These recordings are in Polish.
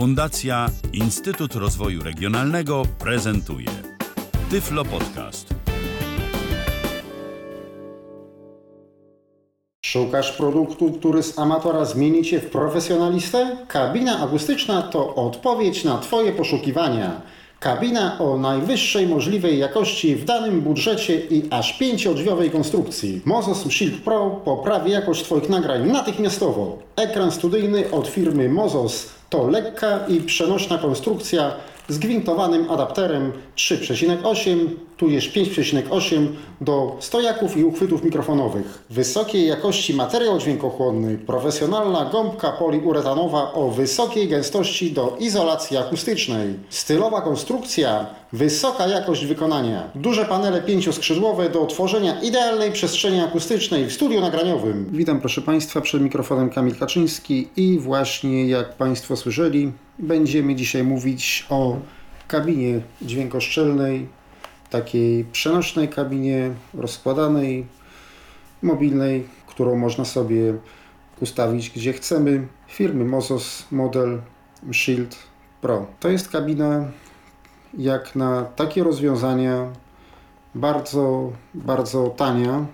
Fundacja Instytut Rozwoju Regionalnego prezentuje Tyflo Podcast. Szukasz produktu, który z amatora zmieni Cię w profesjonalistę? Kabina akustyczna to odpowiedź na Twoje poszukiwania. Kabina o najwyższej możliwej jakości w danym budżecie i aż pięciodrzwiowej konstrukcji. Mozos Shield Pro poprawi jakość Twoich nagrań natychmiastowo. Ekran studyjny od firmy Mozos to lekka i przenośna konstrukcja z gwintowanym adapterem 3,8 tudzież 5,8 do stojaków i uchwytów mikrofonowych. Wysokiej jakości materiał dźwiękochłonny, profesjonalna gąbka poliuretanowa o wysokiej gęstości do izolacji akustycznej, stylowa konstrukcja, wysoka jakość wykonania, duże panele pięcioskrzydłowe do tworzenia idealnej przestrzeni akustycznej w studiu nagraniowym. Witam proszę Państwa przed mikrofonem Kamil Kaczyński i właśnie jak Państwo słyszeli, będziemy dzisiaj mówić o kabinie dźwiękoszczelnej, takiej przenośnej kabinie rozkładanej, mobilnej, którą można sobie ustawić gdzie chcemy. Firmy Mozos model Shield Pro. To jest kabina jak na takie rozwiązania bardzo, bardzo tania,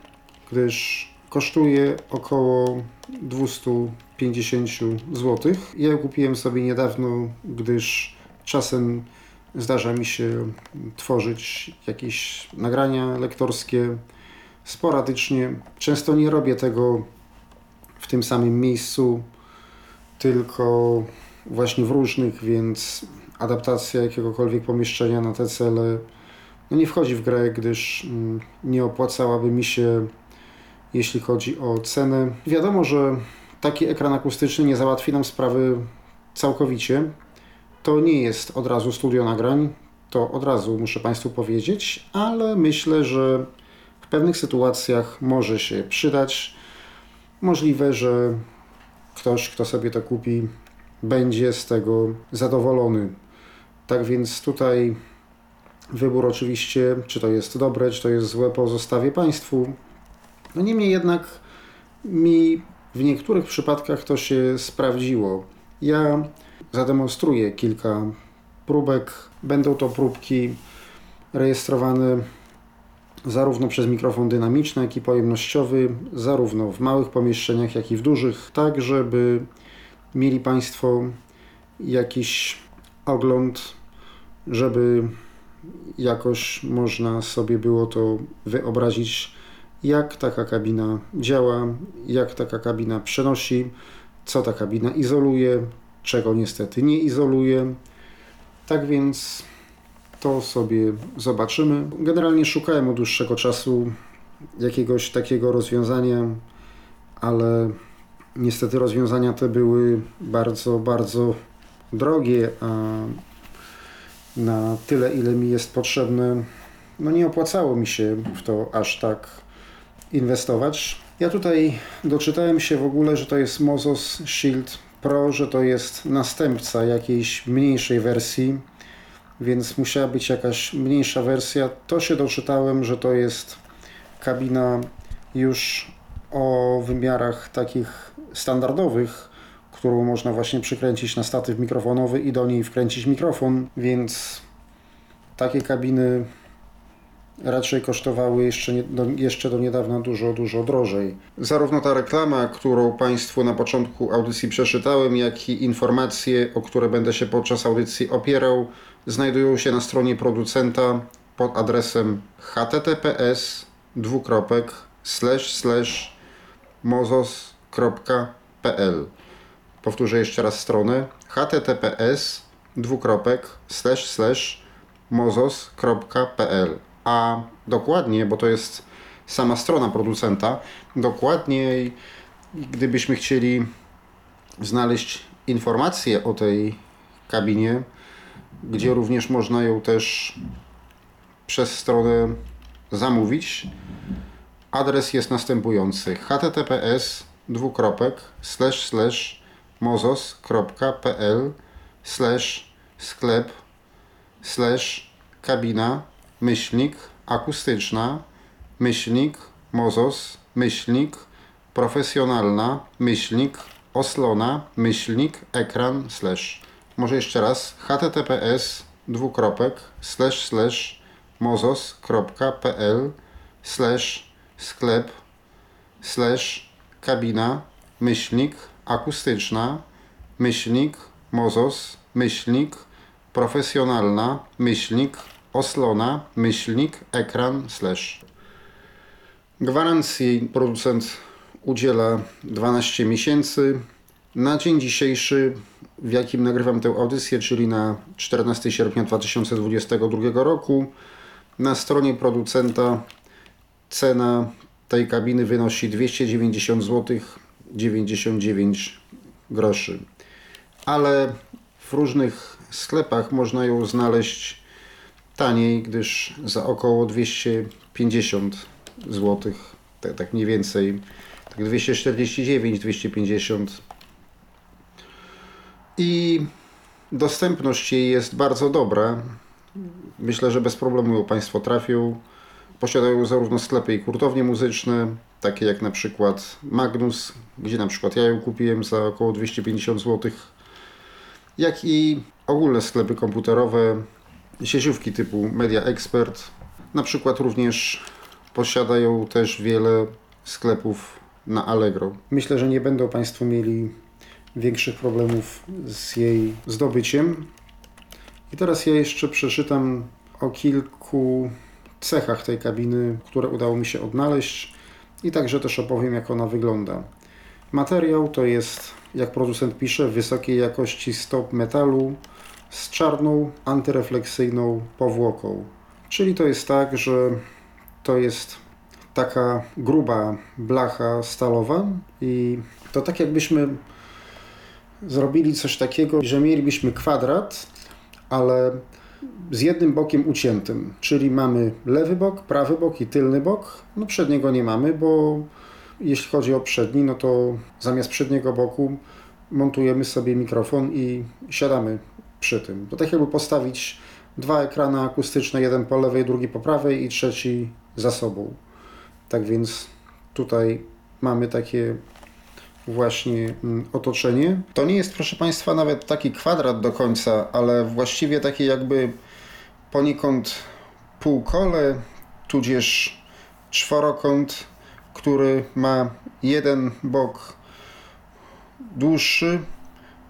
gdyż kosztuje około 250 zł. Ja ją kupiłem sobie niedawno, gdyż czasem zdarza mi się tworzyć jakieś nagrania lektorskie sporadycznie. Często nie robię tego w tym samym miejscu, tylko właśnie w różnych, więc adaptacja jakiegokolwiek pomieszczenia na te cele no nie wchodzi w grę, gdyż mm, nie opłacałaby mi się, jeśli chodzi o cenę. Wiadomo, że taki ekran akustyczny nie załatwi nam sprawy całkowicie. To nie jest od razu studio nagrań, to od razu muszę Państwu powiedzieć, ale myślę, że w pewnych sytuacjach może się przydać. Możliwe, że ktoś, kto sobie to kupi, będzie z tego zadowolony. Tak więc tutaj wybór oczywiście, czy to jest dobre, czy to jest złe, pozostawię Państwu. No niemniej jednak mi w niektórych przypadkach to się sprawdziło. Ja zademonstruję kilka próbek. Będą to próbki rejestrowane zarówno przez mikrofon dynamiczny, jak i pojemnościowy, zarówno w małych pomieszczeniach, jak i w dużych, tak żeby mieli Państwo jakiś ogląd, żeby jakoś można sobie było to wyobrazić, jak taka kabina działa, jak taka kabina przenosi, co ta kabina izoluje, czego niestety nie izoluje. Tak więc to sobie zobaczymy. Generalnie szukałem od dłuższego czasu jakiegoś takiego rozwiązania, ale niestety rozwiązania te były bardzo, bardzo drogie, a na tyle, ile mi jest potrzebne, no nie opłacało mi się w to aż tak inwestować. Ja tutaj doczytałem się w ogóle, że to jest Mozos Shield Pro, że to jest następca jakiejś mniejszej wersji, więc musiała być jakaś mniejsza wersja. To się doczytałem, że to jest kabina już o wymiarach takich standardowych, którą można właśnie przykręcić na statyw mikrofonowy i do niej wkręcić mikrofon, więc takie kabiny raczej kosztowały jeszcze, nie, do, jeszcze do niedawna dużo, dużo drożej. Zarówno ta reklama, którą Państwu na początku audycji przeczytałem, jak i informacje, o które będę się podczas audycji opierał, znajdują się na stronie producenta pod adresem https dwukropek slash slash mozos.pl Powtórzę jeszcze raz stronę https dwukropek slash slash mozos.pl a dokładnie, bo to jest sama strona producenta, dokładniej gdybyśmy chcieli znaleźć informacje o tej kabinie, gdzie również można ją też przez stronę zamówić. Adres jest następujący https dwukropek slash slash mozos.pl slash sklep slash kabina myślnik akustyczna myślnik mozos myślnik profesjonalna myślnik oslona myślnik ekran slash. Może jeszcze raz, https dwukropek slash slash mozos.pl slash sklep slash kabina myślnik akustyczna myślnik mozos myślnik profesjonalna myślnik oslona myślnik ekran slash Gwarancji producent udziela 12 miesięcy. Na dzień dzisiejszy, w jakim nagrywam tę audycję, czyli na 14 sierpnia 2022 roku, na stronie producenta cena tej kabiny wynosi 290 zł 99 groszy. Ale w różnych sklepach można ją znaleźć taniej, gdyż za około 250 zł, tak, tak mniej więcej, tak 249, 250 i dostępność jej jest bardzo dobra. Myślę, że bez problemu ją Państwo trafią. Posiadają zarówno sklepy i kurtownie muzyczne, takie jak na przykład Magnus, gdzie na przykład ja ją kupiłem za około 250 zł, jak i ogólne sklepy komputerowe, sieciówki typu Media Expert, na przykład również posiadają też wiele sklepów na Allegro. Myślę, że nie będą Państwo mieli większych problemów z jej zdobyciem. I teraz ja jeszcze przeczytam o kilku cechach tej kabiny, które udało mi się odnaleźć i także też opowiem, jak ona wygląda. Materiał to jest, jak producent pisze, wysokiej jakości stop metalu z czarną, antyrefleksyjną powłoką. Czyli to jest tak, że to jest taka gruba blacha stalowa i to tak jakbyśmy zrobili coś takiego, że mielibyśmy kwadrat, ale z jednym bokiem uciętym, czyli mamy lewy bok, prawy bok i tylny bok. No przedniego nie mamy, bo jeśli chodzi o przedni, no to zamiast przedniego boku montujemy sobie mikrofon i siadamy przy tym. To tak jakby postawić dwa ekrany akustyczne, jeden po lewej, drugi po prawej i trzeci za sobą. Tak więc tutaj mamy takie właśnie mm, otoczenie. To nie jest, proszę Państwa, nawet taki kwadrat do końca, ale właściwie takie jakby poniekąd półkole, tudzież czworokąt, który ma jeden bok dłuższy,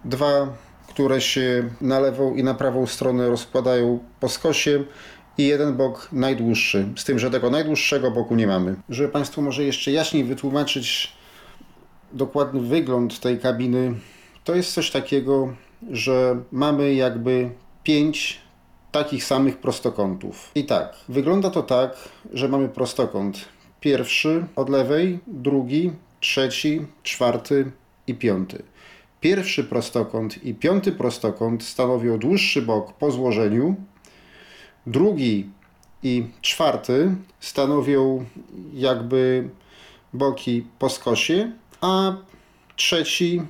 dwa, które się na lewą i na prawą stronę rozkładają po skosie i jeden bok najdłuższy, z tym, że tego najdłuższego boku nie mamy. Żeby Państwu może jeszcze jaśniej wytłumaczyć dokładny wygląd tej kabiny, to jest coś takiego, że mamy jakby pięć takich samych prostokątów. I tak, wygląda to tak, że mamy prostokąt pierwszy od lewej, drugi, trzeci, czwarty i piąty. Pierwszy prostokąt i piąty prostokąt stanowią dłuższy bok po złożeniu, drugi i czwarty stanowią jakby boki po skosie, a trzeci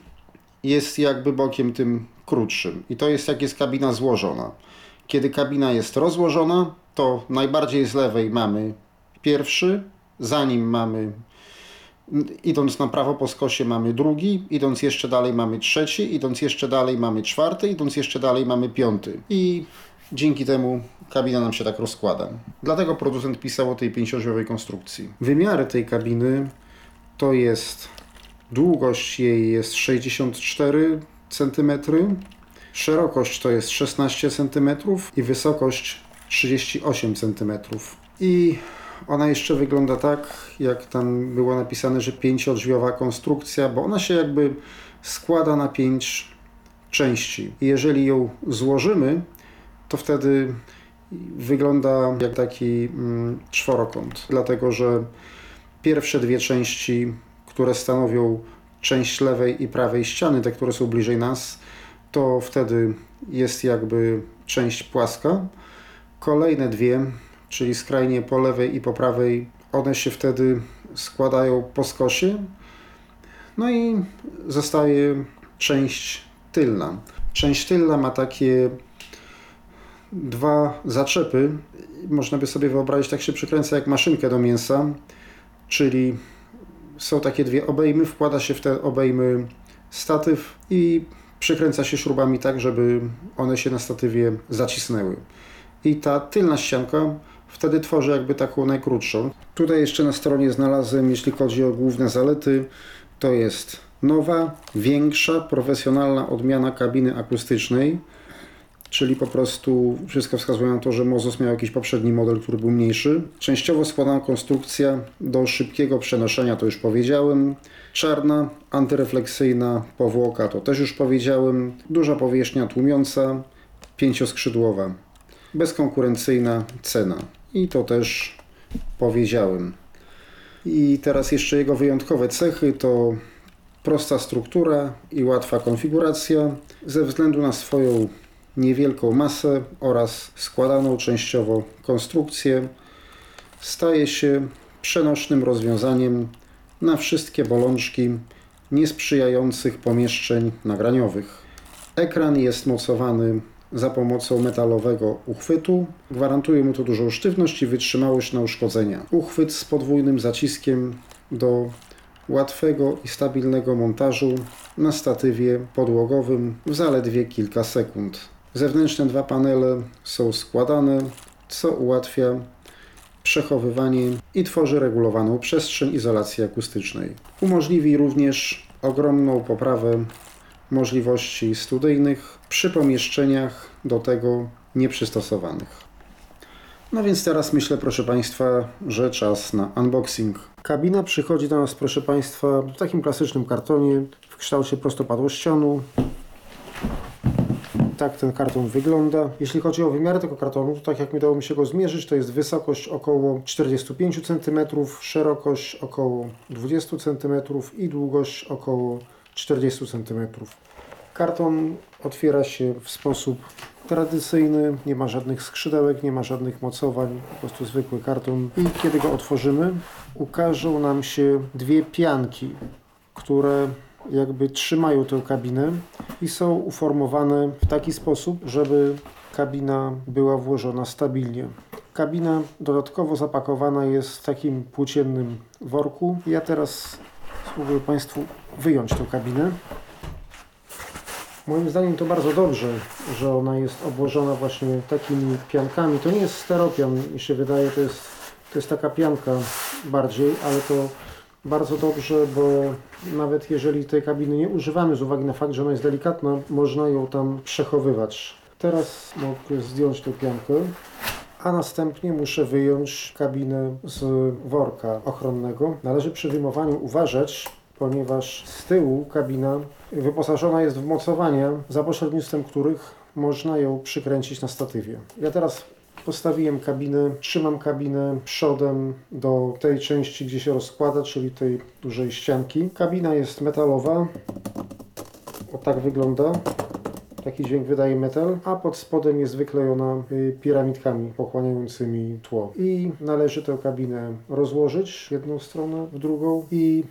jest jakby bokiem tym krótszym. I to jest jak jest kabina złożona. Kiedy kabina jest rozłożona, to najbardziej z lewej mamy pierwszy, za nim mamy, idąc na prawo po skosie mamy drugi, idąc jeszcze dalej mamy trzeci, idąc jeszcze dalej mamy czwarty, idąc jeszcze dalej mamy piąty. I dzięki temu kabina nam się tak rozkłada. Dlatego producent pisał o tej pięcioosiowej konstrukcji. Wymiary tej kabiny to jest długość jej jest 64 cm, szerokość to jest 16 cm i wysokość 38 cm. I ona jeszcze wygląda tak, jak tam było napisane, że pięciodrzwiowa konstrukcja, bo ona się jakby składa na pięć części. I jeżeli ją złożymy, to wtedy wygląda jak taki mm, czworokąt, dlatego że pierwsze dwie części, które stanowią część lewej i prawej ściany, te, które są bliżej nas, to wtedy jest jakby część płaska. Kolejne dwie, czyli skrajnie po lewej i po prawej, one się wtedy składają po skosie. No i zostaje część tylna. Część tylna ma takie dwa zaczepy. Można by sobie wyobrazić, tak się przykręca jak maszynkę do mięsa, czyli są takie dwie obejmy, wkłada się w te obejmy statyw i przykręca się śrubami tak, żeby one się na statywie zacisnęły. I ta tylna ścianka wtedy tworzy jakby taką najkrótszą. Tutaj jeszcze na stronie znalazłem, jeśli chodzi o główne zalety, to jest nowa, większa, profesjonalna odmiana kabiny akustycznej, czyli po prostu wszystko wskazuje na to, że Mozos miał jakiś poprzedni model, który był mniejszy. Częściowo składana konstrukcja do szybkiego przenoszenia, to już powiedziałem. Czarna, antyrefleksyjna powłoka, to też już powiedziałem. Duża powierzchnia tłumiąca, pięcioskrzydłowa. Bezkonkurencyjna cena. I to też powiedziałem. I teraz jeszcze jego wyjątkowe cechy to prosta struktura i łatwa konfiguracja ze względu na swoją niewielką masę oraz składaną częściowo konstrukcję staje się przenośnym rozwiązaniem na wszystkie bolączki niesprzyjających pomieszczeń nagraniowych. Ekran jest mocowany za pomocą metalowego uchwytu. Gwarantuje mu to dużą sztywność i wytrzymałość na uszkodzenia. Uchwyt z podwójnym zaciskiem do łatwego i stabilnego montażu na statywie podłogowym w zaledwie kilka sekund. Zewnętrzne dwa panele są składane, co ułatwia przechowywanie i tworzy regulowaną przestrzeń izolacji akustycznej. Umożliwi również ogromną poprawę możliwości studyjnych przy pomieszczeniach do tego nieprzystosowanych. No więc teraz myślę, proszę Państwa, że czas na unboxing. Kabina przychodzi do nas, proszę Państwa, w takim klasycznym kartonie w kształcie prostopadłościanu. Tak ten karton wygląda. Jeśli chodzi o wymiary tego kartonu, to tak jak mi dało mi się go zmierzyć, to jest wysokość około 45 cm, szerokość około 20 cm i długość około 40 cm. Karton otwiera się w sposób tradycyjny, nie ma żadnych skrzydełek, nie ma żadnych mocowań, po prostu zwykły karton. I kiedy go otworzymy, ukażą nam się dwie pianki, które jakby trzymają tę kabinę i są uformowane w taki sposób, żeby kabina była włożona stabilnie. Kabina dodatkowo zapakowana jest w takim płóciennym worku. Ja teraz spróbuję Państwu wyjąć tę kabinę. Moim zdaniem to bardzo dobrze, że ona jest obłożona właśnie takimi piankami. To nie jest steropian, mi się wydaje, to jest, to jest taka pianka bardziej, ale to bardzo dobrze, bo nawet jeżeli tej kabiny nie używamy z uwagi na fakt, że ona jest delikatna, można ją tam przechowywać. Teraz mogę zdjąć tę piankę, a następnie muszę wyjąć kabinę z worka ochronnego. Należy przy wyjmowaniu uważać, ponieważ z tyłu kabina wyposażona jest w mocowania, za pośrednictwem których można ją przykręcić na statywie. Ja teraz postawiłem kabinę, trzymam kabinę przodem do tej części, gdzie się rozkłada, czyli tej dużej ścianki. Kabina jest metalowa. O tak wygląda. Taki dźwięk wydaje metal, a pod spodem jest wyklejona y, piramidkami pochłaniającymi tło. I należy tę kabinę rozłożyć jedną stronę w drugą i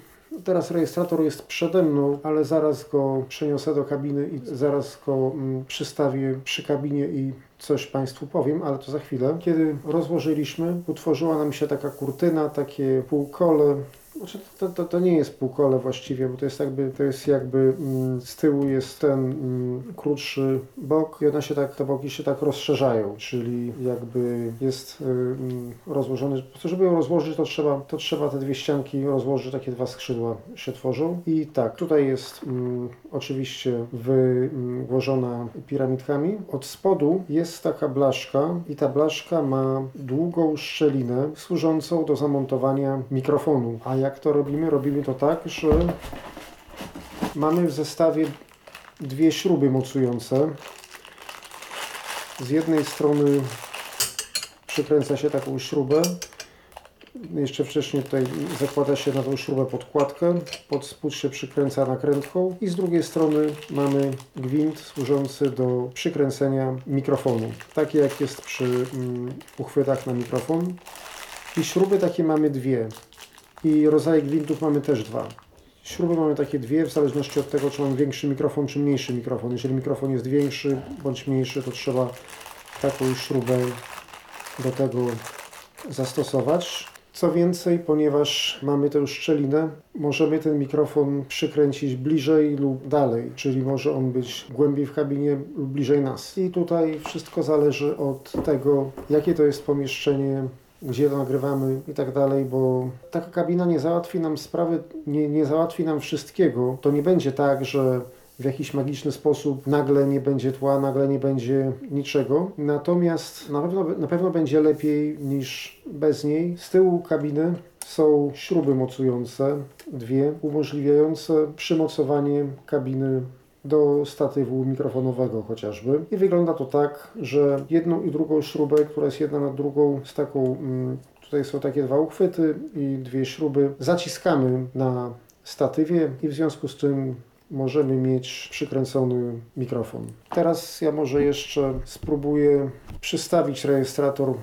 Teraz rejestrator jest przede mną, ale zaraz go przeniosę do kabiny i zaraz go mm, przystawię przy kabinie i coś Państwu powiem, ale to za chwilę. Kiedy rozłożyliśmy, utworzyła nam się taka kurtyna, takie półkole, znaczy, to, to, to nie jest półkole właściwie, bo to jest jakby, to jest jakby mm, z tyłu jest ten mm, krótszy bok i one się tak, te boki się tak rozszerzają, czyli jakby jest y, mm, rozłożony, żeby ją rozłożyć to trzeba, to trzeba te dwie ścianki rozłożyć, takie dwa skrzydła się tworzą i tak, tutaj jest oczywiście wyłożona piramidkami. Od spodu jest taka blaszka i ta blaszka ma długą szczelinę służącą do zamontowania mikrofonu, a jak to robimy? Robimy to tak, że mamy w zestawie dwie śruby mocujące. Z jednej strony przykręca się taką śrubę. Jeszcze wcześniej tutaj zakłada się na tą śrubę podkładkę. Pod spód się przykręca nakrętką. I z drugiej strony mamy gwint służący do przykręcenia mikrofonu. Taki jak jest przy mm, uchwytach na mikrofon. I śruby takie mamy dwie i rodzaje gwintów mamy też dwa. Śruby mamy takie dwie, w zależności od tego, czy mamy większy mikrofon, czy mniejszy mikrofon. Jeżeli mikrofon jest większy bądź mniejszy, to trzeba taką śrubę do tego zastosować. Co więcej, ponieważ mamy tę szczelinę, możemy ten mikrofon przykręcić bliżej lub dalej, czyli może on być głębiej w kabinie lub bliżej nas. I tutaj wszystko zależy od tego, jakie to jest pomieszczenie, gdzie nagrywamy i tak dalej, bo taka kabina nie załatwi nam sprawy, nie, nie załatwi nam wszystkiego. To nie będzie tak, że w jakiś magiczny sposób nagle nie będzie tła, nagle nie będzie niczego. Natomiast na pewno, na pewno będzie lepiej niż bez niej. Z tyłu kabiny są śruby mocujące, dwie, umożliwiające przymocowanie kabiny do statywu mikrofonowego chociażby. I wygląda to tak, że jedną i drugą śrubę, która jest jedna nad drugą z taką, mm, tutaj są takie dwa uchwyty i dwie śruby, zaciskamy na statywie i w związku z tym możemy mieć przykręcony mikrofon. Teraz ja może jeszcze spróbuję przystawić rejestrator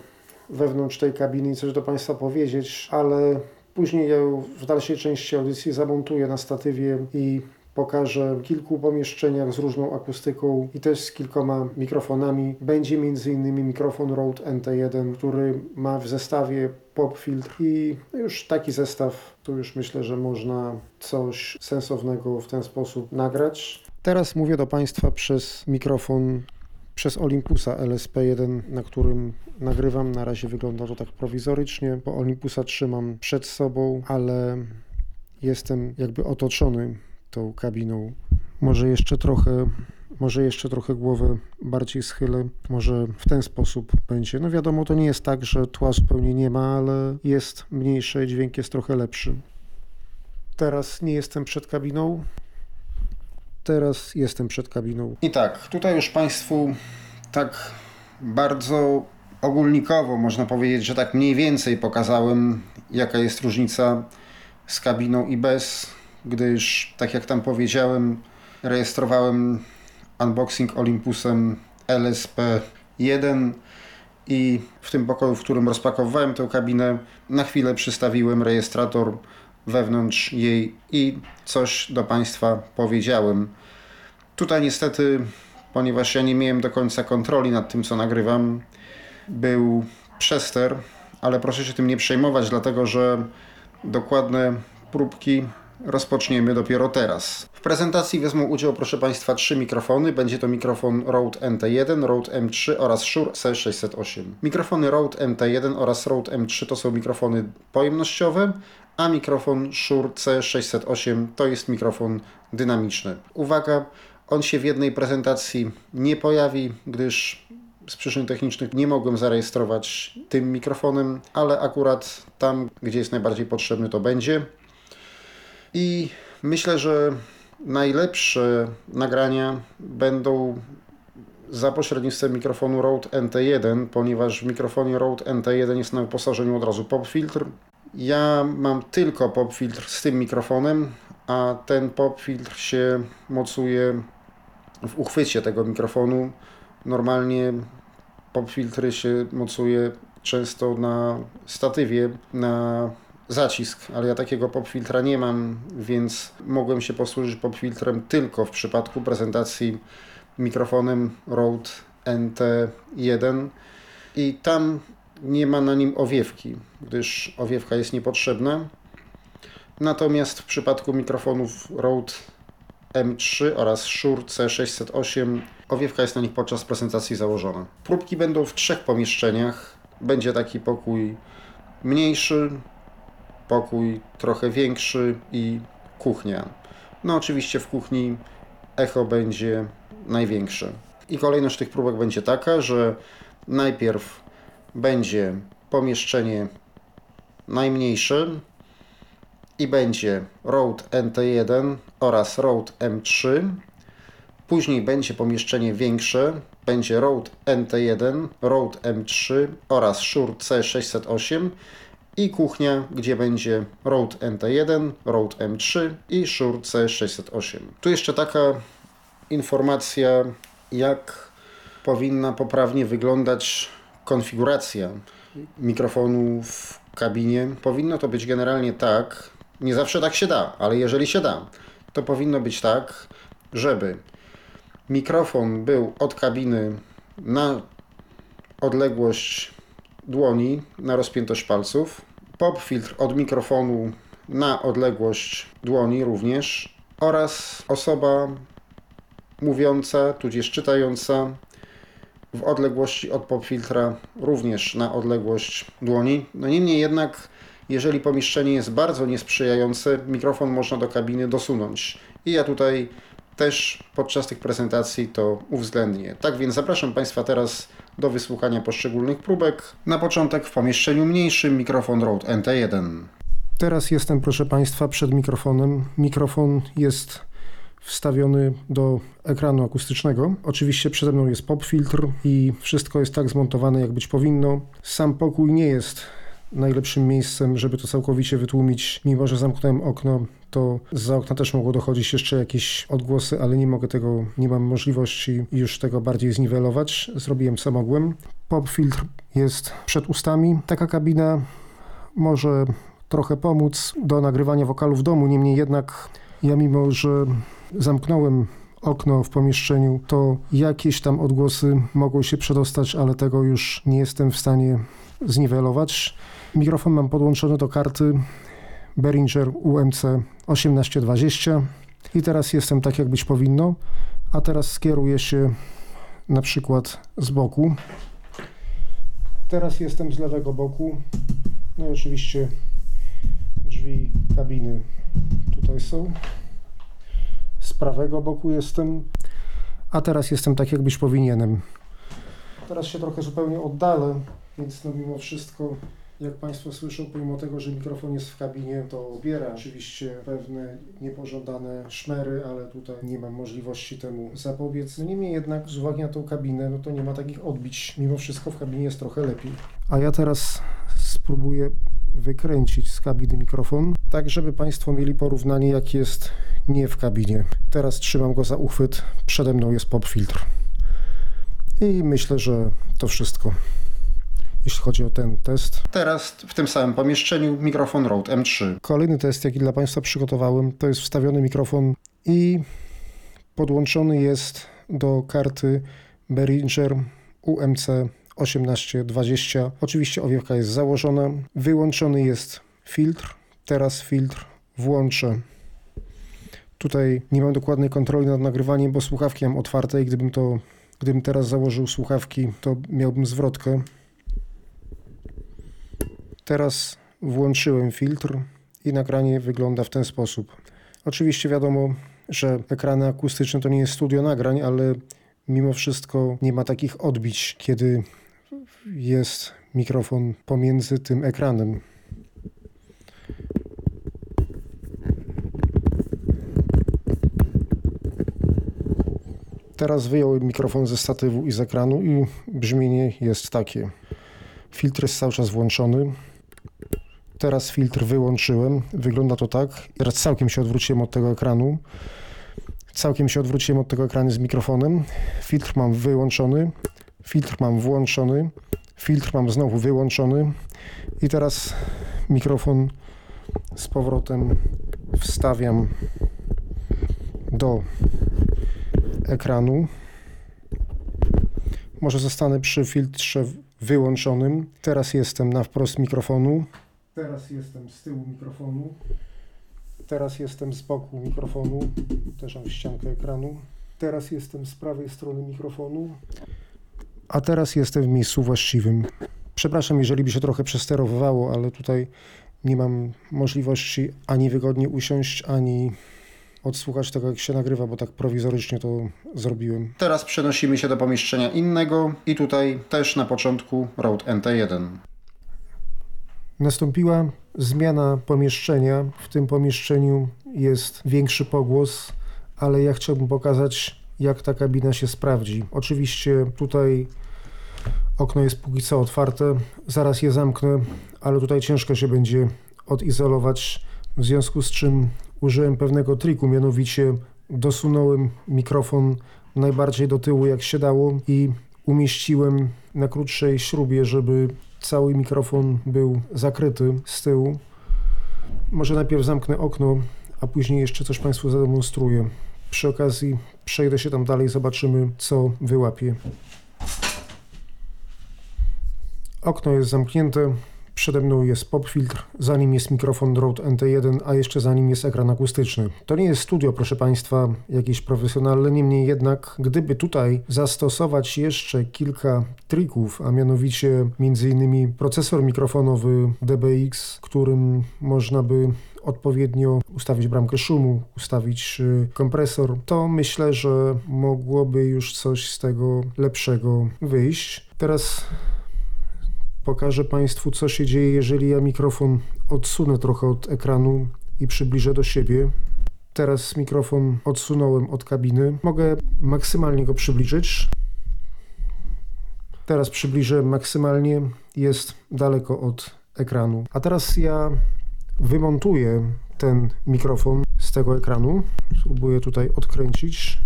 wewnątrz tej kabiny i coś do Państwa powiedzieć, ale później ja w dalszej części audycji zamontuję na statywie i pokażę w kilku pomieszczeniach z różną akustyką i też z kilkoma mikrofonami. Będzie m.in. mikrofon Rode NT1, który ma w zestawie pop filtr i już taki zestaw, tu już myślę, że można coś sensownego w ten sposób nagrać. Teraz mówię do Państwa przez mikrofon przez Olympusa LSP1, na którym nagrywam. Na razie wygląda to tak prowizorycznie, bo Olympusa trzymam przed sobą, ale jestem jakby otoczony tą kabiną. Może jeszcze trochę, może jeszcze trochę głowę bardziej schylę, może w ten sposób będzie. No wiadomo, to nie jest tak, że tła zupełnie nie ma, ale jest mniejsze, dźwięk jest trochę lepszy. Teraz nie jestem przed kabiną. Teraz jestem przed kabiną. I tak, tutaj już Państwu tak bardzo ogólnikowo można powiedzieć, że tak mniej więcej pokazałem, jaka jest różnica z kabiną i bez gdyż, tak jak tam powiedziałem, rejestrowałem unboxing Olympusem LSP1 i w tym pokoju, w którym rozpakowywałem tę kabinę, na chwilę przystawiłem rejestrator wewnątrz jej i coś do Państwa powiedziałem. Tutaj niestety, ponieważ ja nie miałem do końca kontroli nad tym, co nagrywam, był przester, ale proszę się tym nie przejmować, dlatego że dokładne próbki rozpoczniemy dopiero teraz. W prezentacji wezmą udział, proszę Państwa, trzy mikrofony. Będzie to mikrofon Rode NT1, Rode M3 oraz Shure C608. Mikrofony Rode NT1 oraz Rode M3 to są mikrofony pojemnościowe, a mikrofon Shure C608 to jest mikrofon dynamiczny. Uwaga, on się w jednej prezentacji nie pojawi, gdyż z przyczyn technicznych nie mogłem zarejestrować tym mikrofonem, ale akurat tam, gdzie jest najbardziej potrzebny, to będzie. I myślę, że najlepsze nagrania będą za pośrednictwem mikrofonu Rode NT1, ponieważ w mikrofonie Rode NT1 jest na wyposażeniu od razu pop filtr. Ja mam tylko pop filtr z tym mikrofonem, a ten pop filtr się mocuje w uchwycie tego mikrofonu. Normalnie pop filtry się mocuje często na statywie, na zacisk, ale ja takiego popfiltra nie mam, więc mogłem się posłużyć popfiltrem tylko w przypadku prezentacji mikrofonem Rode NT1 i tam nie ma na nim owiewki, gdyż owiewka jest niepotrzebna. Natomiast w przypadku mikrofonów Rode M3 oraz Shure C608 owiewka jest na nich podczas prezentacji założona. Próbki będą w trzech pomieszczeniach. Będzie taki pokój mniejszy, pokój trochę większy i kuchnia. No oczywiście w kuchni echo będzie największe. I kolejność tych próbek będzie taka, że najpierw będzie pomieszczenie najmniejsze i będzie Rode NT1 oraz Rode M3. Później będzie pomieszczenie większe, będzie Rode NT1, Rode M3 oraz Shure C608 i kuchnia, gdzie będzie Rode NT1, Rode M3 i Shure C608. Tu jeszcze taka informacja, jak powinna poprawnie wyglądać konfiguracja mikrofonu w kabinie. Powinno to być generalnie tak, nie zawsze tak się da, ale jeżeli się da, to powinno być tak, żeby mikrofon był od kabiny na odległość dłoni na rozpiętość palców. pop filtr od mikrofonu na odległość dłoni również oraz osoba mówiąca, tudzież czytająca w odległości od pop filtra również na odległość dłoni. No niemniej jednak, jeżeli pomieszczenie jest bardzo niesprzyjające, mikrofon można do kabiny dosunąć. I ja tutaj też podczas tych prezentacji to uwzględnię. Tak więc zapraszam Państwa teraz do wysłuchania poszczególnych próbek. Na początek w pomieszczeniu mniejszym mikrofon Rode NT1. Teraz jestem, proszę Państwa, przed mikrofonem. Mikrofon jest wstawiony do ekranu akustycznego. Oczywiście przede mną jest pop filtr i wszystko jest tak zmontowane, jak być powinno. Sam pokój nie jest najlepszym miejscem, żeby to całkowicie wytłumić. Mimo, że zamknąłem okno, to za okna też mogło dochodzić jeszcze jakieś odgłosy, ale nie mogę tego, nie mam możliwości już tego bardziej zniwelować. Zrobiłem co mogłem. Pop filtr jest przed ustami. Taka kabina może trochę pomóc do nagrywania wokalu w domu, niemniej jednak ja mimo, że zamknąłem okno w pomieszczeniu, to jakieś tam odgłosy mogą się przedostać, ale tego już nie jestem w stanie zniwelować. Mikrofon mam podłączony do karty Behringer UMC 1820 i teraz jestem tak, jak być powinno, a teraz skieruję się na przykład z boku. Teraz jestem z lewego boku, no i oczywiście drzwi kabiny tutaj są. Z prawego boku jestem, a teraz jestem tak, jak być powinienem. Teraz się trochę zupełnie oddalę, więc no mimo wszystko jak Państwo słyszą, pomimo tego, że mikrofon jest w kabinie, to biera oczywiście pewne niepożądane szmery, ale tutaj nie mam możliwości temu zapobiec. No niemniej jednak z uwagi na tą kabinę, no to nie ma takich odbić. Mimo wszystko w kabinie jest trochę lepiej. A ja teraz spróbuję wykręcić z kabiny mikrofon, tak żeby Państwo mieli porównanie jak jest nie w kabinie. Teraz trzymam go za uchwyt, przede mną jest pop filtr. I myślę, że to wszystko jeśli chodzi o ten test. Teraz w tym samym pomieszczeniu mikrofon Rode M3. Kolejny test, jaki dla Państwa przygotowałem, to jest wstawiony mikrofon i podłączony jest do karty Behringer UMC 1820. Oczywiście owiewka jest założona. Wyłączony jest filtr. Teraz filtr włączę. Tutaj nie mam dokładnej kontroli nad nagrywaniem, bo słuchawki mam otwarte i gdybym to, gdybym teraz założył słuchawki, to miałbym zwrotkę. Teraz włączyłem filtr i nagranie wygląda w ten sposób. Oczywiście wiadomo, że ekrany akustyczne to nie jest studio nagrań, ale mimo wszystko nie ma takich odbić, kiedy jest mikrofon pomiędzy tym ekranem. Teraz wyjąłem mikrofon ze statywu i z ekranu i brzmienie jest takie. Filtr jest cały czas włączony. Teraz filtr wyłączyłem. Wygląda to tak. Teraz całkiem się odwróciłem od tego ekranu. Całkiem się odwróciłem od tego ekranu z mikrofonem. Filtr mam wyłączony. Filtr mam włączony. Filtr mam znowu wyłączony. I teraz mikrofon z powrotem wstawiam do ekranu. Może zostanę przy filtrze wyłączonym. Teraz jestem na wprost mikrofonu. Teraz jestem z tyłu mikrofonu. Teraz jestem z boku mikrofonu. Też mam ściankę ekranu. Teraz jestem z prawej strony mikrofonu. A teraz jestem w miejscu właściwym. Przepraszam, jeżeli by się trochę przesterowywało, ale tutaj nie mam możliwości ani wygodnie usiąść, ani odsłuchać tego, jak się nagrywa, bo tak prowizorycznie to zrobiłem. Teraz przenosimy się do pomieszczenia innego i tutaj też na początku Rode NT1. Nastąpiła zmiana pomieszczenia. W tym pomieszczeniu jest większy pogłos, ale ja chciałbym pokazać, jak ta kabina się sprawdzi. Oczywiście tutaj okno jest póki co otwarte, zaraz je zamknę, ale tutaj ciężko się będzie odizolować, w związku z czym użyłem pewnego triku, mianowicie dosunąłem mikrofon najbardziej do tyłu jak się dało i umieściłem na krótszej śrubie, żeby cały mikrofon był zakryty z tyłu. Może najpierw zamknę okno, a później jeszcze coś Państwu zademonstruję. Przy okazji przejdę się tam dalej, zobaczymy co wyłapie. Okno jest zamknięte, Przede mną jest popfiltr, za nim jest mikrofon Rode NT1, a jeszcze za nim jest ekran akustyczny. To nie jest studio, proszę Państwa, jakieś profesjonalne, niemniej jednak, gdyby tutaj zastosować jeszcze kilka trików, a mianowicie m.in. procesor mikrofonowy DBX, którym można by odpowiednio ustawić bramkę szumu, ustawić y, kompresor, to myślę, że mogłoby już coś z tego lepszego wyjść. Teraz pokażę Państwu, co się dzieje, jeżeli ja mikrofon odsunę trochę od ekranu i przybliżę do siebie. Teraz mikrofon odsunąłem od kabiny. Mogę maksymalnie go przybliżyć. Teraz przybliżę maksymalnie, jest daleko od ekranu. A teraz ja wymontuję ten mikrofon z tego ekranu. Spróbuję tutaj odkręcić.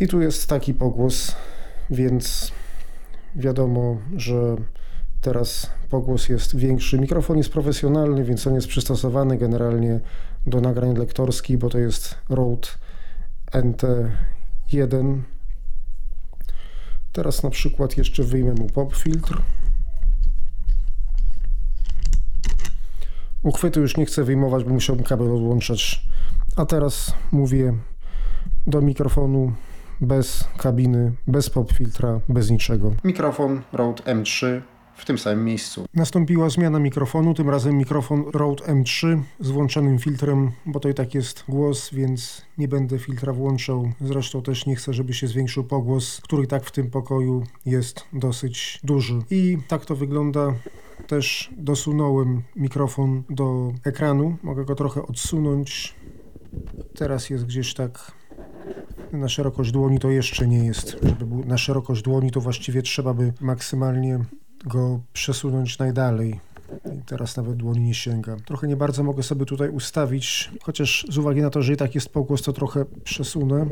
I tu jest taki pogłos, więc wiadomo, że teraz pogłos jest większy. Mikrofon jest profesjonalny, więc on jest przystosowany generalnie do nagrań lektorskich, bo to jest Rode NT1. Teraz na przykład jeszcze wyjmę mu pop filtr. Uchwytu już nie chcę wyjmować, bo musiałbym kabel odłączać. A teraz mówię do mikrofonu bez kabiny, bez pop filtra, bez niczego. Mikrofon Rode M3 w tym samym miejscu. Nastąpiła zmiana mikrofonu, tym razem mikrofon Rode M3 z włączonym filtrem, bo to i tak jest głos, więc nie będę filtra włączał. Zresztą też nie chcę, żeby się zwiększył pogłos, który tak w tym pokoju jest dosyć duży. I tak to wygląda. Też dosunąłem mikrofon do ekranu. Mogę go trochę odsunąć. Teraz jest gdzieś tak na szerokość dłoni to jeszcze nie jest. Żeby był na szerokość dłoni to właściwie trzeba by maksymalnie go przesunąć najdalej. I teraz nawet dłoni nie sięga. Trochę nie bardzo mogę sobie tutaj ustawić, chociaż z uwagi na to, że i tak jest pogłos, to trochę przesunę.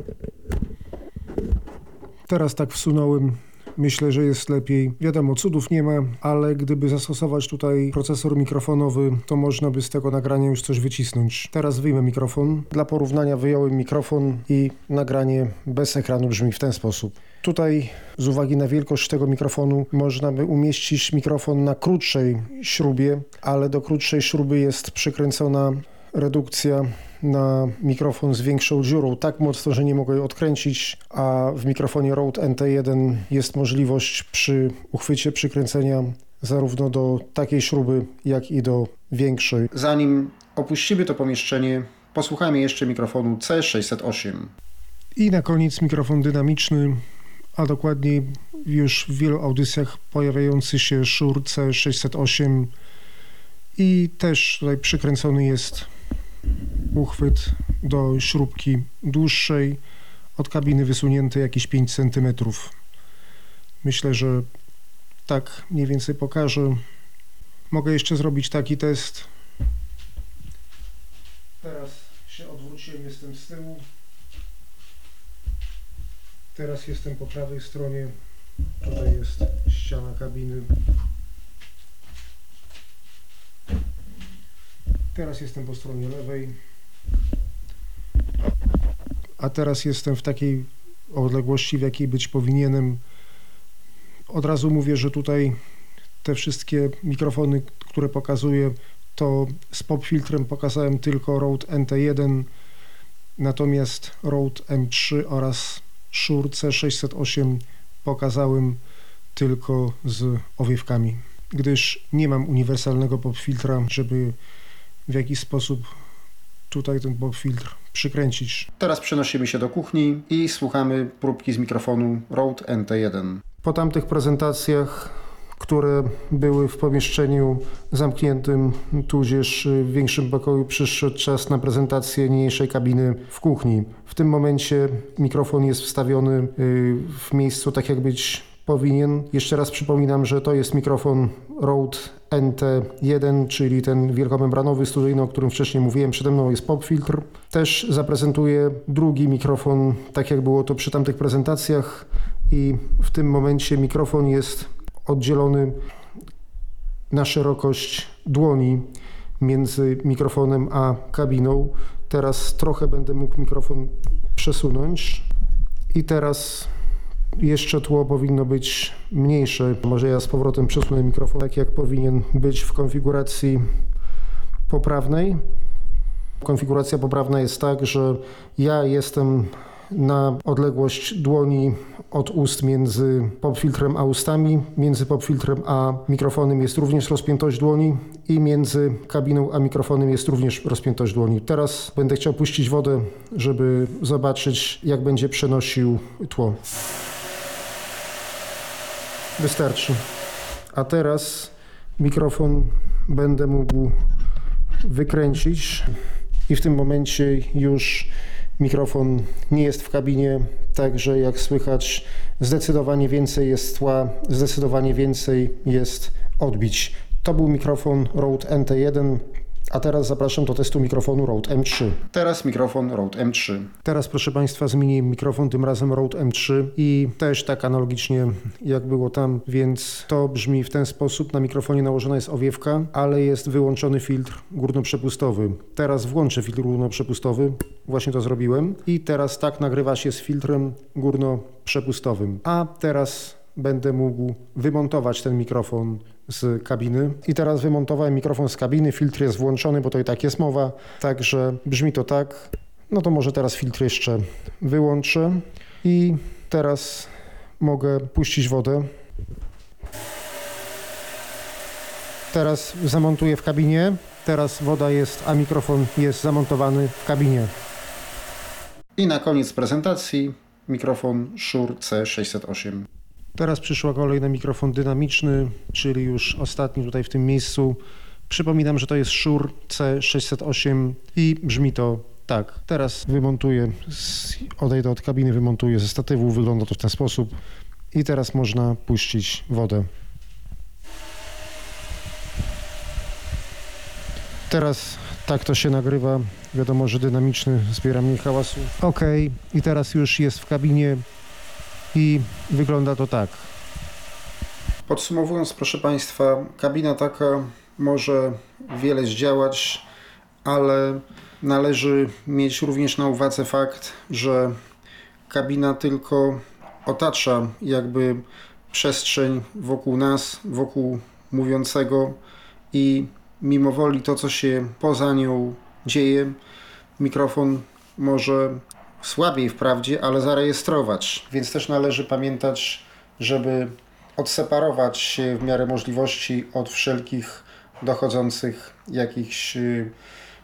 Teraz tak wsunąłem Myślę, że jest lepiej. Wiadomo, cudów nie ma, ale gdyby zastosować tutaj procesor mikrofonowy, to można by z tego nagrania już coś wycisnąć. Teraz wyjmę mikrofon. Dla porównania wyjąłem mikrofon i nagranie bez ekranu brzmi w ten sposób. Tutaj z uwagi na wielkość tego mikrofonu można by umieścić mikrofon na krótszej śrubie, ale do krótszej śruby jest przykręcona redukcja na mikrofon z większą dziurą tak mocno, że nie mogę jej odkręcić, a w mikrofonie Rode NT1 jest możliwość przy uchwycie przykręcenia zarówno do takiej śruby, jak i do większej. Zanim opuścimy to pomieszczenie, posłuchajmy jeszcze mikrofonu C608. I na koniec mikrofon dynamiczny, a dokładniej już w wielu audycjach pojawiający się Shure C608 i też tutaj przykręcony jest uchwyt do śrubki dłuższej, od kabiny wysunięty jakieś 5 cm. Myślę, że tak mniej więcej pokażę. Mogę jeszcze zrobić taki test. Teraz się odwróciłem, jestem z tyłu. Teraz jestem po prawej stronie. Tutaj jest ściana kabiny. Teraz jestem po stronie lewej. A teraz jestem w takiej odległości, w jakiej być powinienem. Od razu mówię, że tutaj te wszystkie mikrofony, które pokazuję, to z pop filtrem pokazałem tylko Rode NT1, natomiast Rode M3 oraz Shure C608 pokazałem tylko z owiewkami, gdyż nie mam uniwersalnego pop filtra, żeby w jaki sposób tutaj ten pop filtr przykręcić. Teraz przenosimy się do kuchni i słuchamy próbki z mikrofonu Rode NT1. Po tamtych prezentacjach, które były w pomieszczeniu zamkniętym, tudzież w większym pokoju, przyszedł czas na prezentację mniejszej kabiny w kuchni. W tym momencie mikrofon jest wstawiony y, w miejscu tak jak być powinien. Jeszcze raz przypominam, że to jest mikrofon Rode NT1, czyli ten wielkomembranowy studyjny, o którym wcześniej mówiłem. Przede mną jest pop filtr. Też zaprezentuję drugi mikrofon, tak jak było to przy tamtych prezentacjach i w tym momencie mikrofon jest oddzielony na szerokość dłoni między mikrofonem a kabiną. Teraz trochę będę mógł mikrofon przesunąć i teraz Jeszcze tło powinno być mniejsze. Może ja z powrotem przesunę mikrofon tak, jak powinien być w konfiguracji poprawnej. Konfiguracja poprawna jest tak, że ja jestem na odległość dłoni od ust między popfiltrem a ustami. Między popfiltrem a mikrofonem jest również rozpiętość dłoni i między kabiną a mikrofonem jest również rozpiętość dłoni. Teraz będę chciał puścić wodę, żeby zobaczyć, jak będzie przenosił tło. Wystarczy. A teraz mikrofon będę mógł wykręcić i w tym momencie już mikrofon nie jest w kabinie, także jak słychać zdecydowanie więcej jest tła, zdecydowanie więcej jest odbić. To był mikrofon Rode NT1, a teraz zapraszam do testu mikrofonu Rode M3. Teraz mikrofon Rode M3. Teraz, proszę Państwa, zmieniłem mikrofon, tym razem Rode M3 i też tak analogicznie jak było tam, więc to brzmi w ten sposób. Na mikrofonie nałożona jest owiewka, ale jest wyłączony filtr górnoprzepustowy. Teraz włączę filtr górnoprzepustowy, właśnie to zrobiłem i teraz tak nagrywa się z filtrem górnoprzepustowym. A teraz będę mógł wymontować ten mikrofon z kabiny. I teraz wymontowałem mikrofon z kabiny, filtr jest włączony, bo to i tak jest mowa, także brzmi to tak. No to może teraz filtr jeszcze wyłączę i teraz mogę puścić wodę. Teraz zamontuję w kabinie. Teraz woda jest, a mikrofon jest zamontowany w kabinie. I na koniec prezentacji mikrofon Shure C608. Teraz przyszła kolej na mikrofon dynamiczny, czyli już ostatni tutaj w tym miejscu. Przypominam, że to jest Shure C608 i brzmi to tak. Teraz wymontuję, odejdę od kabiny, wymontuję ze statywu, wygląda to w ten sposób i teraz można puścić wodę. Teraz tak to się nagrywa. Wiadomo, że dynamiczny zbiera mniej hałasu. Ok, i teraz już jest w kabinie i wygląda to tak. Podsumowując, proszę Państwa, kabina taka może wiele zdziałać, ale należy mieć również na uwadze fakt, że kabina tylko otacza jakby przestrzeń wokół nas, wokół mówiącego i mimo woli to, co się poza nią dzieje, mikrofon może słabiej wprawdzie, ale zarejestrować. Więc też należy pamiętać, żeby odseparować się w miarę możliwości od wszelkich dochodzących jakichś y,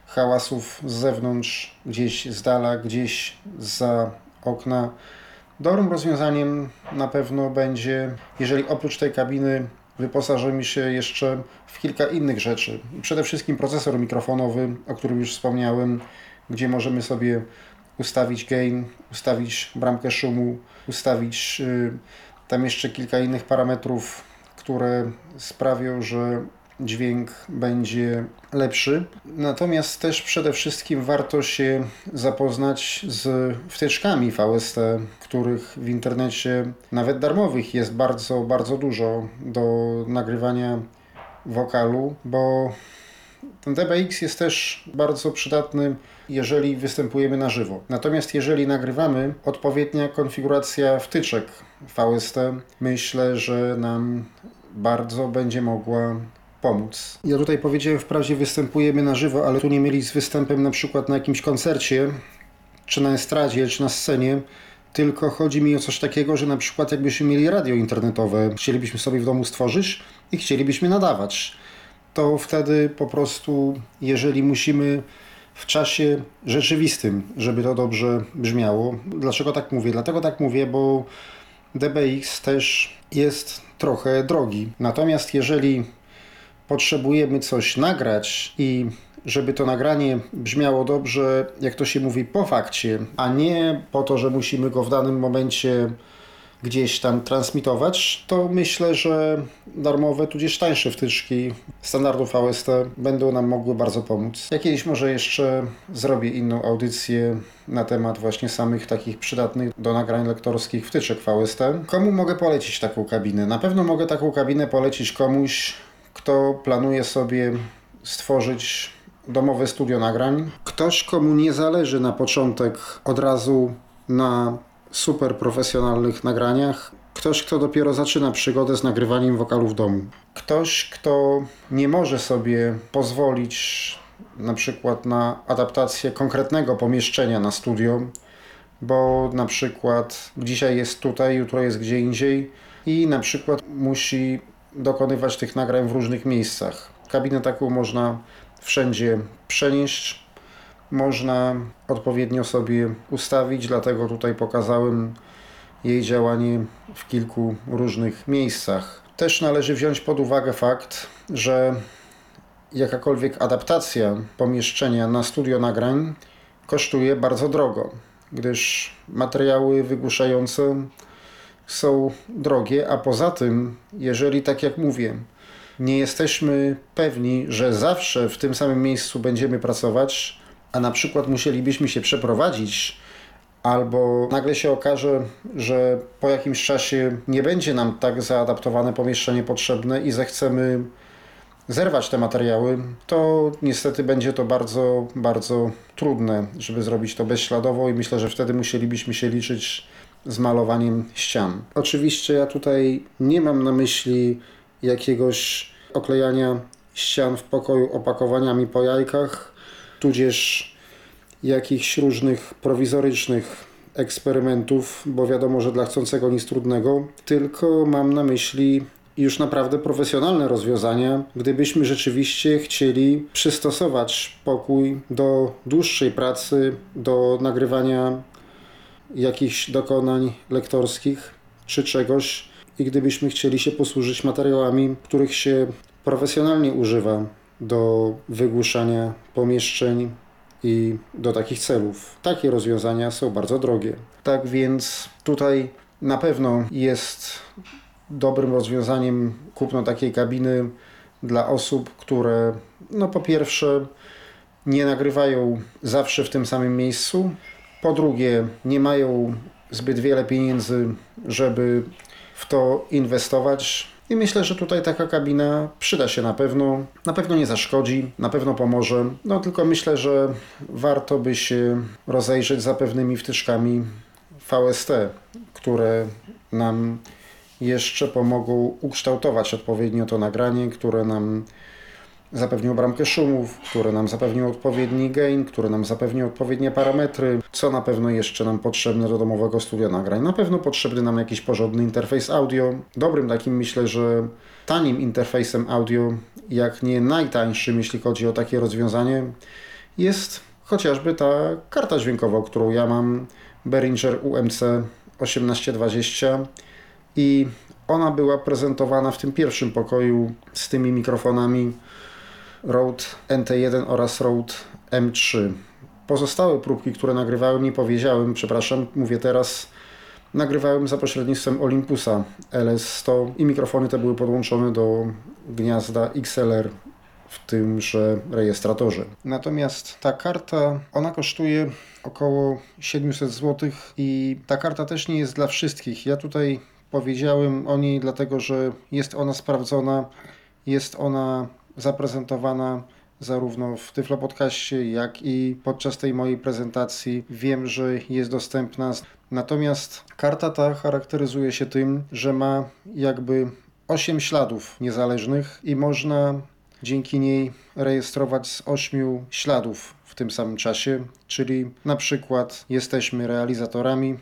hałasów z zewnątrz, gdzieś z dala, gdzieś za okna. Dobrym rozwiązaniem na pewno będzie, jeżeli oprócz tej kabiny wyposażymy się jeszcze w kilka innych rzeczy. Przede wszystkim procesor mikrofonowy, o którym już wspomniałem, gdzie możemy sobie ustawić gain, ustawić bramkę szumu, ustawić y, tam jeszcze kilka innych parametrów, które sprawią, że dźwięk będzie lepszy. Natomiast też przede wszystkim warto się zapoznać z wtyczkami VST, których w internecie, nawet darmowych, jest bardzo, bardzo dużo do nagrywania wokalu, bo ten DBX jest też bardzo przydatny, jeżeli występujemy na żywo. Natomiast jeżeli nagrywamy, odpowiednia konfiguracja wtyczek VST myślę, że nam bardzo będzie mogła pomóc. Ja tutaj powiedziałem wprawdzie występujemy na żywo, ale tu nie mieli z występem na przykład na jakimś koncercie, czy na estradzie, czy na scenie, tylko chodzi mi o coś takiego, że na przykład jakbyśmy mieli radio internetowe, chcielibyśmy sobie w domu stworzyć i chcielibyśmy nadawać to wtedy po prostu, jeżeli musimy w czasie rzeczywistym, żeby to dobrze brzmiało. Dlaczego tak mówię? Dlatego tak mówię, bo DBX też jest trochę drogi. Natomiast jeżeli potrzebujemy coś nagrać i żeby to nagranie brzmiało dobrze, jak to się mówi, po fakcie, a nie po to, że musimy go w danym momencie gdzieś tam transmitować, to myślę, że darmowe, tudzież tańsze wtyczki standardów VST będą nam mogły bardzo pomóc. Ja kiedyś może jeszcze zrobię inną audycję na temat właśnie samych takich przydatnych do nagrań lektorskich wtyczek VST. Komu mogę polecić taką kabinę? Na pewno mogę taką kabinę polecić komuś, kto planuje sobie stworzyć domowe studio nagrań. Ktoś, komu nie zależy na początek od razu na super profesjonalnych nagraniach. Ktoś, kto dopiero zaczyna przygodę z nagrywaniem wokalu w domu. Ktoś, kto nie może sobie pozwolić na przykład na adaptację konkretnego pomieszczenia na studio, bo na przykład dzisiaj jest tutaj, jutro jest gdzie indziej i na przykład musi dokonywać tych nagrań w różnych miejscach. Kabinę taką można wszędzie przenieść, można odpowiednio sobie ustawić, dlatego tutaj pokazałem jej działanie w kilku różnych miejscach. Też należy wziąć pod uwagę fakt, że jakakolwiek adaptacja pomieszczenia na studio nagrań kosztuje bardzo drogo, gdyż materiały wygłuszające są drogie, a poza tym, jeżeli tak jak mówię, nie jesteśmy pewni, że zawsze w tym samym miejscu będziemy pracować, a na przykład musielibyśmy się przeprowadzić, albo nagle się okaże, że po jakimś czasie nie będzie nam tak zaadaptowane pomieszczenie potrzebne i zechcemy zerwać te materiały, to niestety będzie to bardzo, bardzo trudne, żeby zrobić to bezśladowo i myślę, że wtedy musielibyśmy się liczyć z malowaniem ścian. Oczywiście ja tutaj nie mam na myśli jakiegoś oklejania ścian w pokoju opakowaniami po jajkach, tudzież jakichś różnych prowizorycznych eksperymentów, bo wiadomo, że dla chcącego nic trudnego, tylko mam na myśli już naprawdę profesjonalne rozwiązania, gdybyśmy rzeczywiście chcieli przystosować pokój do dłuższej pracy, do nagrywania jakichś dokonań lektorskich czy czegoś i gdybyśmy chcieli się posłużyć materiałami, których się profesjonalnie używa do wygłuszania pomieszczeń i do takich celów. Takie rozwiązania są bardzo drogie. Tak więc tutaj na pewno jest dobrym rozwiązaniem kupno takiej kabiny dla osób, które no po pierwsze nie nagrywają zawsze w tym samym miejscu, po drugie nie mają zbyt wiele pieniędzy, żeby w to inwestować. I myślę, że tutaj taka kabina przyda się na pewno. Na pewno nie zaszkodzi, na pewno pomoże. No tylko myślę, że warto by się rozejrzeć za pewnymi wtyczkami VST, które nam jeszcze pomogą ukształtować odpowiednio to nagranie, które nam zapewnią bramkę szumów, które nam zapewnią odpowiedni gain, które nam zapewnią odpowiednie parametry, co na pewno jeszcze nam potrzebne do domowego studia nagrań. Na pewno potrzebny nam jakiś porządny interfejs audio. Dobrym takim myślę, że tanim interfejsem audio, jak nie najtańszym, jeśli chodzi o takie rozwiązanie, jest chociażby ta karta dźwiękowa, którą ja mam, Behringer UMC 1820 i ona była prezentowana w tym pierwszym pokoju z tymi mikrofonami Rode NT1 oraz Rode M3. Pozostałe próbki, które nagrywałem, nie powiedziałem, przepraszam, mówię teraz, nagrywałem za pośrednictwem Olympusa LS100 i mikrofony te były podłączone do gniazda XLR w tymże rejestratorze. Natomiast ta karta, ona kosztuje około 700 zł i ta karta też nie jest dla wszystkich. Ja tutaj powiedziałem o niej dlatego, że jest ona sprawdzona, jest ona zaprezentowana zarówno w Tyflo Podcaście, jak i podczas tej mojej prezentacji. Wiem, że jest dostępna. Natomiast karta ta charakteryzuje się tym, że ma jakby 8 śladów niezależnych i można dzięki niej rejestrować z 8 śladów w tym samym czasie, czyli na przykład jesteśmy realizatorami,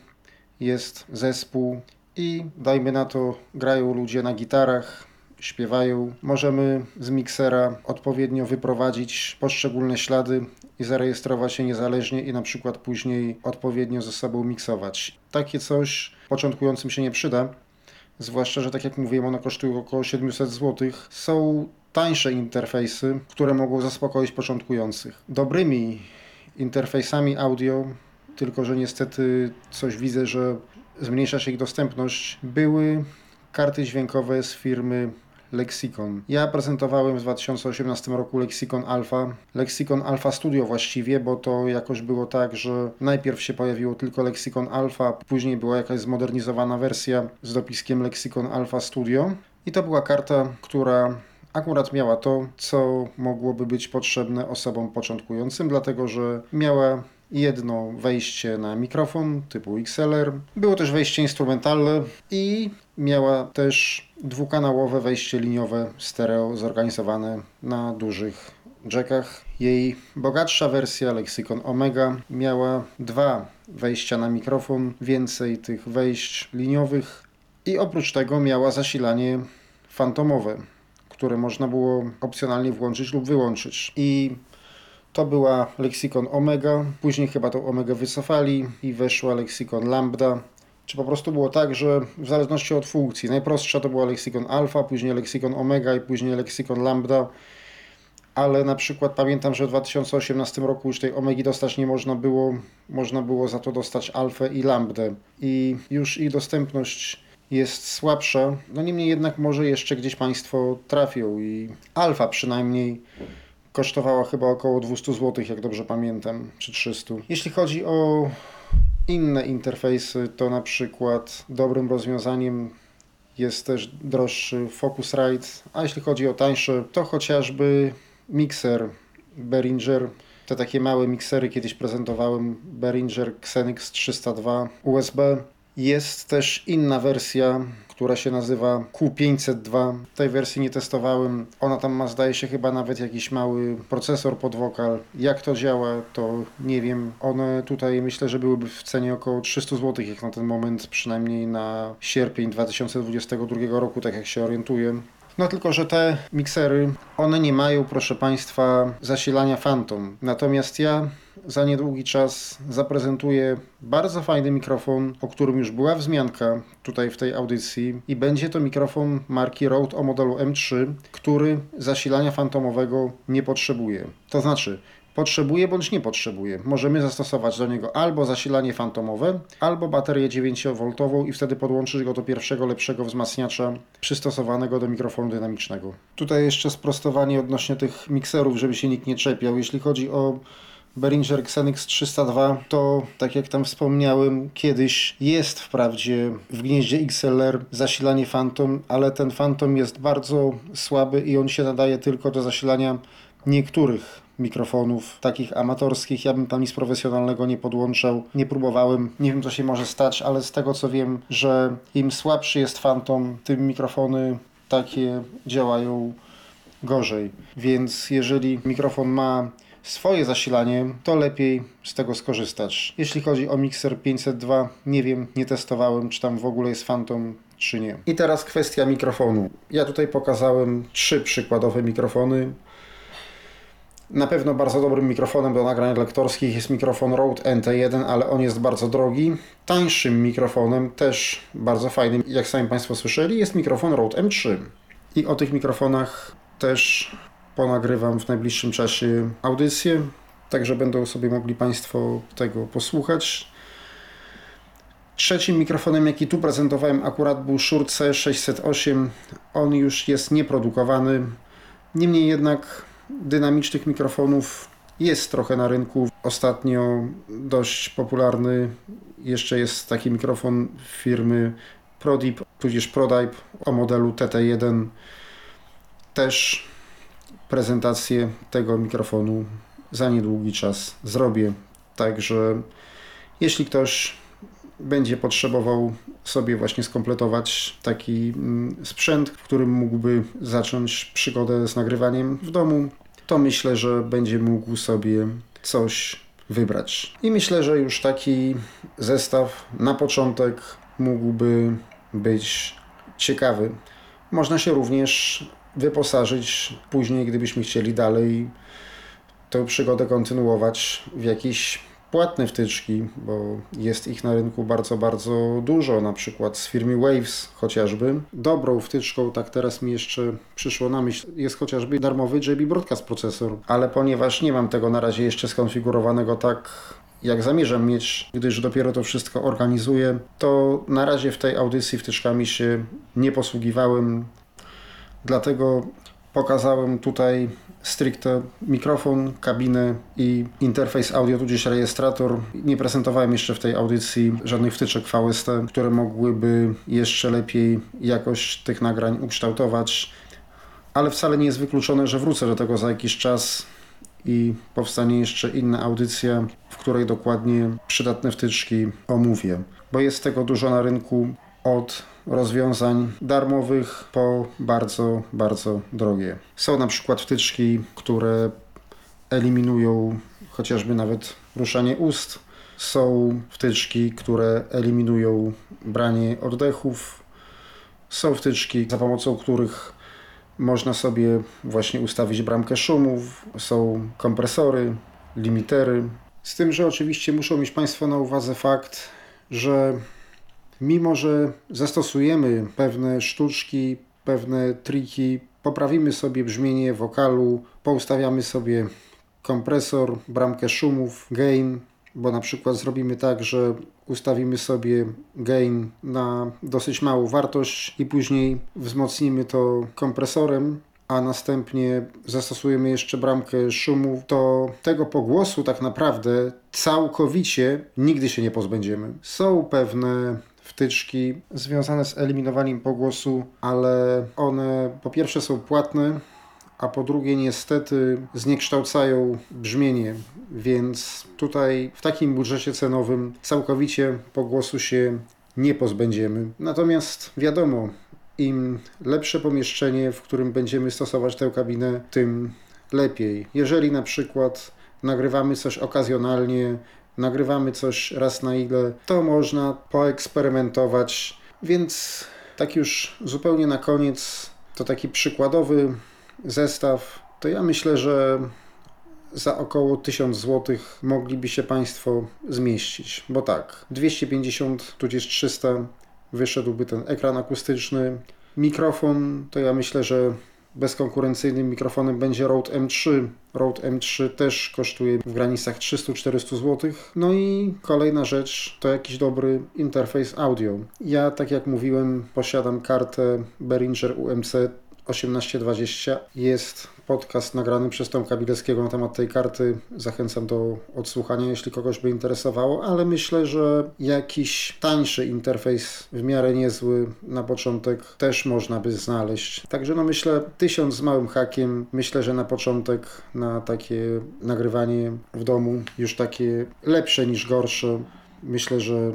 jest zespół i dajmy na to grają ludzie na gitarach, śpiewają. Możemy z miksera odpowiednio wyprowadzić poszczególne ślady i zarejestrować je niezależnie i na przykład później odpowiednio ze sobą miksować. Takie coś początkującym się nie przyda, zwłaszcza, że tak jak mówiłem, one kosztują około 700 zł. Są tańsze interfejsy, które mogą zaspokoić początkujących. Dobrymi interfejsami audio, tylko że niestety coś widzę, że zmniejsza się ich dostępność, były karty dźwiękowe z firmy Lexicon. Ja prezentowałem w 2018 roku Lexicon Alpha. Lexicon Alpha Studio właściwie, bo to jakoś było tak, że najpierw się pojawiło tylko Lexicon Alpha, później była jakaś zmodernizowana wersja z dopiskiem Lexicon Alpha Studio. I to była karta, która akurat miała to, co mogłoby być potrzebne osobom początkującym, dlatego że miała jedno wejście na mikrofon typu XLR, było też wejście instrumentalne i miała też dwukanałowe wejście liniowe stereo zorganizowane na dużych jackach. Jej bogatsza wersja Lexicon Omega miała dwa wejścia na mikrofon, więcej tych wejść liniowych i oprócz tego miała zasilanie fantomowe, które można było opcjonalnie włączyć lub wyłączyć. I to była Lexicon Omega, później chyba tą Omega wycofali i weszła Lexicon Lambda. Czy po prostu było tak, że w zależności od funkcji, najprostsza to była Lexicon Alpha, później Lexicon Omega i później Lexicon Lambda, ale na przykład pamiętam, że w 2018 roku już tej Omegi dostać nie można było, można było za to dostać Alfę i Lambdę i już ich dostępność jest słabsza, no niemniej jednak może jeszcze gdzieś Państwo trafią i Alfa przynajmniej kosztowała chyba około 200 zł, jak dobrze pamiętam, czy 300. Jeśli chodzi o inne interfejsy, to na przykład dobrym rozwiązaniem jest też droższy Focusrite, a jeśli chodzi o tańsze, to chociażby mikser Behringer. Te takie małe miksery kiedyś prezentowałem, Behringer Xenix 302 USB. Jest też inna wersja, która się nazywa Q502. Tej wersji nie testowałem. Ona tam ma, zdaje się, chyba nawet jakiś mały procesor pod wokal. Jak to działa, to nie wiem. One tutaj myślę, że byłyby w cenie około 300 zł, jak na ten moment, przynajmniej na sierpień 2022 roku, tak jak się orientuję. No tylko, że te miksery, one nie mają, proszę Państwa, zasilania Phantom. Natomiast ja za niedługi czas zaprezentuję bardzo fajny mikrofon, o którym już była wzmianka tutaj w tej audycji i będzie to mikrofon marki Rode o modelu M3, który zasilania fantomowego nie potrzebuje. To znaczy, potrzebuje bądź nie potrzebuje. Możemy zastosować do niego albo zasilanie fantomowe, albo baterię 9V i wtedy podłączyć go do pierwszego lepszego wzmacniacza przystosowanego do mikrofonu dynamicznego. Tutaj jeszcze sprostowanie odnośnie tych mikserów, żeby się nikt nie czepiał. Jeśli chodzi o Behringer Xenix 302 to, tak jak tam wspomniałem, kiedyś jest wprawdzie w gnieździe XLR zasilanie Phantom, ale ten Phantom jest bardzo słaby i on się nadaje tylko do zasilania niektórych mikrofonów takich amatorskich. Ja bym tam nic profesjonalnego nie podłączał, nie próbowałem, nie wiem co się może stać, ale z tego co wiem, że im słabszy jest Phantom, tym mikrofony takie działają gorzej. Więc jeżeli mikrofon ma swoje zasilanie, to lepiej z tego skorzystać. Jeśli chodzi o Mixer 502, nie wiem, nie testowałem, czy tam w ogóle jest Phantom, czy nie. I teraz kwestia mikrofonu. Ja tutaj pokazałem trzy przykładowe mikrofony. Na pewno bardzo dobrym mikrofonem do nagrań lektorskich jest mikrofon Rode NT1, ale on jest bardzo drogi. Tańszym mikrofonem, też bardzo fajnym, jak sami Państwo słyszeli, jest mikrofon Rode M3. I o tych mikrofonach też ponagrywam w najbliższym czasie audycję, także będą sobie mogli Państwo tego posłuchać. Trzecim mikrofonem, jaki tu prezentowałem, akurat był Shure C608. On już jest nieprodukowany. Niemniej jednak dynamicznych mikrofonów jest trochę na rynku. Ostatnio dość popularny jeszcze jest taki mikrofon firmy Prodip, tudzież Prodype o modelu TT1. Też prezentację tego mikrofonu za niedługi czas zrobię. Także jeśli ktoś będzie potrzebował sobie właśnie skompletować taki mm, sprzęt, w którym mógłby zacząć przygodę z nagrywaniem w domu, to myślę, że będzie mógł sobie coś wybrać. I myślę, że już taki zestaw na początek mógłby być ciekawy. Można się również wyposażyć później, gdybyśmy chcieli dalej tę przygodę kontynuować w jakieś płatne wtyczki, bo jest ich na rynku bardzo, bardzo dużo, na przykład z firmy Waves chociażby. Dobrą wtyczką, tak teraz mi jeszcze przyszło na myśl, jest chociażby darmowy JB Broadcast procesor, ale ponieważ nie mam tego na razie jeszcze skonfigurowanego tak, jak zamierzam mieć, gdyż dopiero to wszystko organizuję, to na razie w tej audycji wtyczkami się nie posługiwałem. Dlatego pokazałem tutaj stricte mikrofon, kabinę i interfejs audio, tudzież rejestrator. Nie prezentowałem jeszcze w tej audycji żadnych wtyczek VST, które mogłyby jeszcze lepiej jakość tych nagrań ukształtować, ale wcale nie jest wykluczone, że wrócę do tego za jakiś czas i powstanie jeszcze inna audycja, w której dokładnie przydatne wtyczki omówię, bo jest tego dużo na rynku od rozwiązań darmowych po bardzo, bardzo drogie. Są na przykład wtyczki, które eliminują chociażby nawet ruszanie ust. Są wtyczki, które eliminują branie oddechów. Są wtyczki, za pomocą których można sobie właśnie ustawić bramkę szumów. Są kompresory, limitery. Z tym, że oczywiście muszą mieć Państwo na uwadze fakt, że mimo, że zastosujemy pewne sztuczki, pewne triki, poprawimy sobie brzmienie wokalu, poustawiamy sobie kompresor, bramkę szumów, gain, bo na przykład zrobimy tak, że ustawimy sobie gain na dosyć małą wartość i później wzmocnimy to kompresorem, a następnie zastosujemy jeszcze bramkę szumów, to tego pogłosu tak naprawdę całkowicie nigdy się nie pozbędziemy. Są pewne wtyczki związane z eliminowaniem pogłosu, ale one po pierwsze są płatne, a po drugie niestety zniekształcają brzmienie, więc tutaj w takim budżecie cenowym całkowicie pogłosu się nie pozbędziemy. Natomiast wiadomo, im lepsze pomieszczenie, w którym będziemy stosować tę kabinę, tym lepiej. Jeżeli na przykład nagrywamy coś okazjonalnie, nagrywamy coś raz na ile, to można poeksperymentować. Więc tak już zupełnie na koniec, to taki przykładowy zestaw, to ja myślę, że za około 1000 zł mogliby się Państwo zmieścić. Bo tak, 250 tudzież 300 wyszedłby ten ekran akustyczny. Mikrofon to ja myślę, że bezkonkurencyjnym mikrofonem będzie Rode M3. Rode M3 też kosztuje w granicach 300-400 zł. No i kolejna rzecz to jakiś dobry interfejs audio. Ja, tak jak mówiłem, posiadam kartę Behringer UMC 1820 jest podcast nagrany przez Tomka Kabilewskiego na temat tej karty. Zachęcam do odsłuchania, jeśli kogoś by interesowało, ale myślę, że jakiś tańszy interfejs w miarę niezły na początek też można by znaleźć. Także no myślę, tysiąc z małym hakiem, myślę, że na początek na takie nagrywanie w domu już takie lepsze niż gorsze. Myślę, że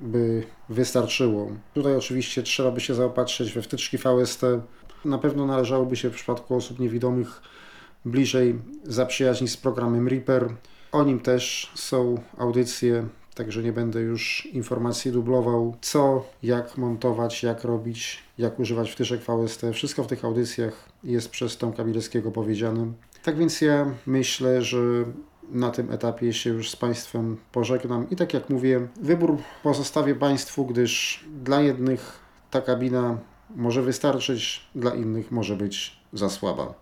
by wystarczyło. Tutaj oczywiście trzeba by się zaopatrzyć we wtyczki VST. Na pewno należałoby się w przypadku osób niewidomych bliżej zaprzyjaźnić z programem Reaper. O nim też są audycje, także nie będę już informacji dublował, co, jak montować, jak robić, jak używać wtyczek VST. Wszystko w tych audycjach jest przez Tomka Bileckiego powiedziane. Tak więc ja myślę, że na tym etapie się już z Państwem pożegnam. I tak jak mówię, wybór pozostawię Państwu, gdyż dla jednych ta kabina może wystarczyć, dla innych może być za słaba.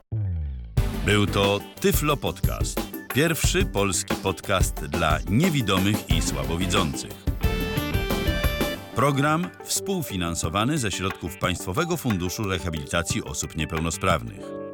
Był to Tyflo Podcast. Pierwszy polski podcast dla niewidomych i słabowidzących. Program współfinansowany ze środków Państwowego Funduszu Rehabilitacji Osób Niepełnosprawnych.